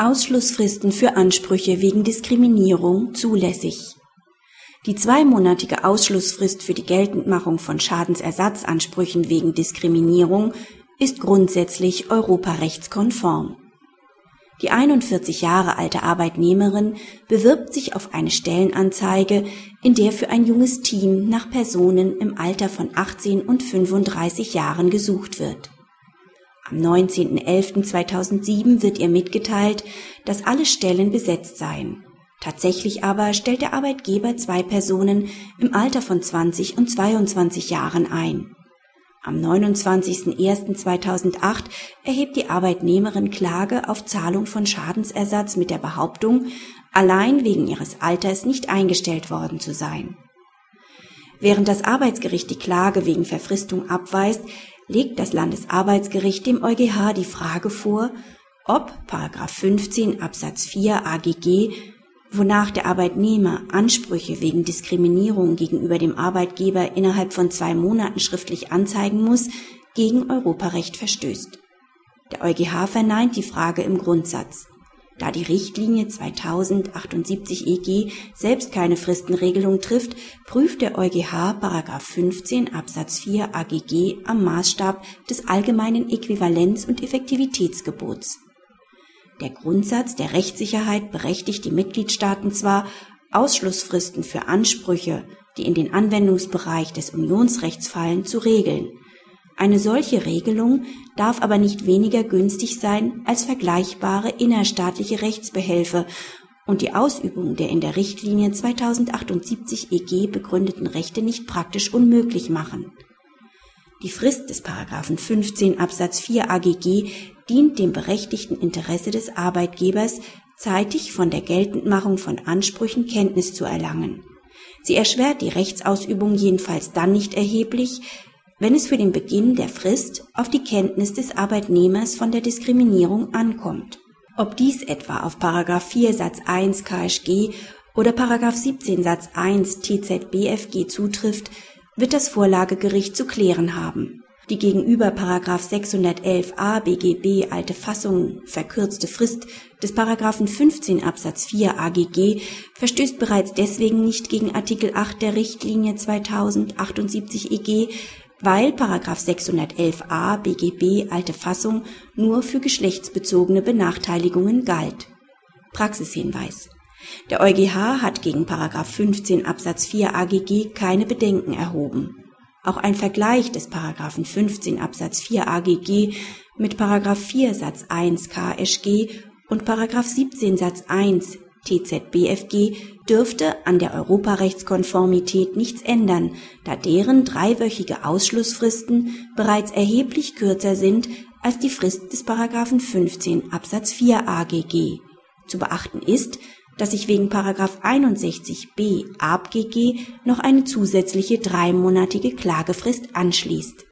Ausschlussfristen für Ansprüche wegen Diskriminierung zulässig. Die zweimonatige Ausschlussfrist für die Geltendmachung von Schadensersatzansprüchen wegen Diskriminierung ist grundsätzlich europarechtskonform. Die 41 Jahre alte Arbeitnehmerin bewirbt sich auf eine Stellenanzeige, in der für ein junges Team nach Personen im Alter von 18 und 35 Jahren gesucht wird am 19.11.2007 wird ihr mitgeteilt, dass alle Stellen besetzt seien. Tatsächlich aber stellt der Arbeitgeber zwei Personen im Alter von 20 und 22 Jahren ein. Am 29.01.2008 erhebt die Arbeitnehmerin Klage auf Zahlung von Schadensersatz mit der Behauptung, allein wegen ihres Alters nicht eingestellt worden zu sein. Während das Arbeitsgericht die Klage wegen Verfristung abweist, legt das Landesarbeitsgericht dem EuGH die Frage vor, ob 15 Absatz 4 AGG, wonach der Arbeitnehmer Ansprüche wegen Diskriminierung gegenüber dem Arbeitgeber innerhalb von zwei Monaten schriftlich anzeigen muss, gegen Europarecht verstößt. Der EuGH verneint die Frage im Grundsatz. Da die Richtlinie 2078 EG selbst keine Fristenregelung trifft, prüft der EuGH § 15 Absatz 4 AGG am Maßstab des allgemeinen Äquivalenz- und Effektivitätsgebots. Der Grundsatz der Rechtssicherheit berechtigt die Mitgliedstaaten zwar, Ausschlussfristen für Ansprüche, die in den Anwendungsbereich des Unionsrechts fallen, zu regeln eine solche Regelung darf aber nicht weniger günstig sein als vergleichbare innerstaatliche Rechtsbehelfe und die Ausübung der in der Richtlinie 2078 EG begründeten Rechte nicht praktisch unmöglich machen. Die Frist des Paragraphen 15 Absatz 4 AGG dient dem berechtigten Interesse des Arbeitgebers, zeitig von der Geltendmachung von Ansprüchen Kenntnis zu erlangen. Sie erschwert die Rechtsausübung jedenfalls dann nicht erheblich, wenn es für den Beginn der Frist auf die Kenntnis des Arbeitnehmers von der Diskriminierung ankommt. Ob dies etwa auf 4 Satz 1 KSG oder 17 Satz 1 TZBFG zutrifft, wird das Vorlagegericht zu klären haben. Die gegenüber 611a BGB alte Fassung verkürzte Frist des 15 Absatz 4 AGG verstößt bereits deswegen nicht gegen Artikel 8 der Richtlinie 2078 EG, weil 611a BGB alte Fassung nur für geschlechtsbezogene Benachteiligungen galt. Praxishinweis. Der EuGH hat gegen 15 Absatz 4 AGG keine Bedenken erhoben. Auch ein Vergleich des 15 Absatz 4 AGG mit 4 Satz 1 KSG und 17 Satz 1 TZBFG dürfte an der Europarechtskonformität nichts ändern, da deren dreiwöchige Ausschlussfristen bereits erheblich kürzer sind als die Frist des Paragraphen 15 Absatz 4 AGG. Zu beachten ist, dass sich wegen Paragraph 61b ABGG noch eine zusätzliche dreimonatige Klagefrist anschließt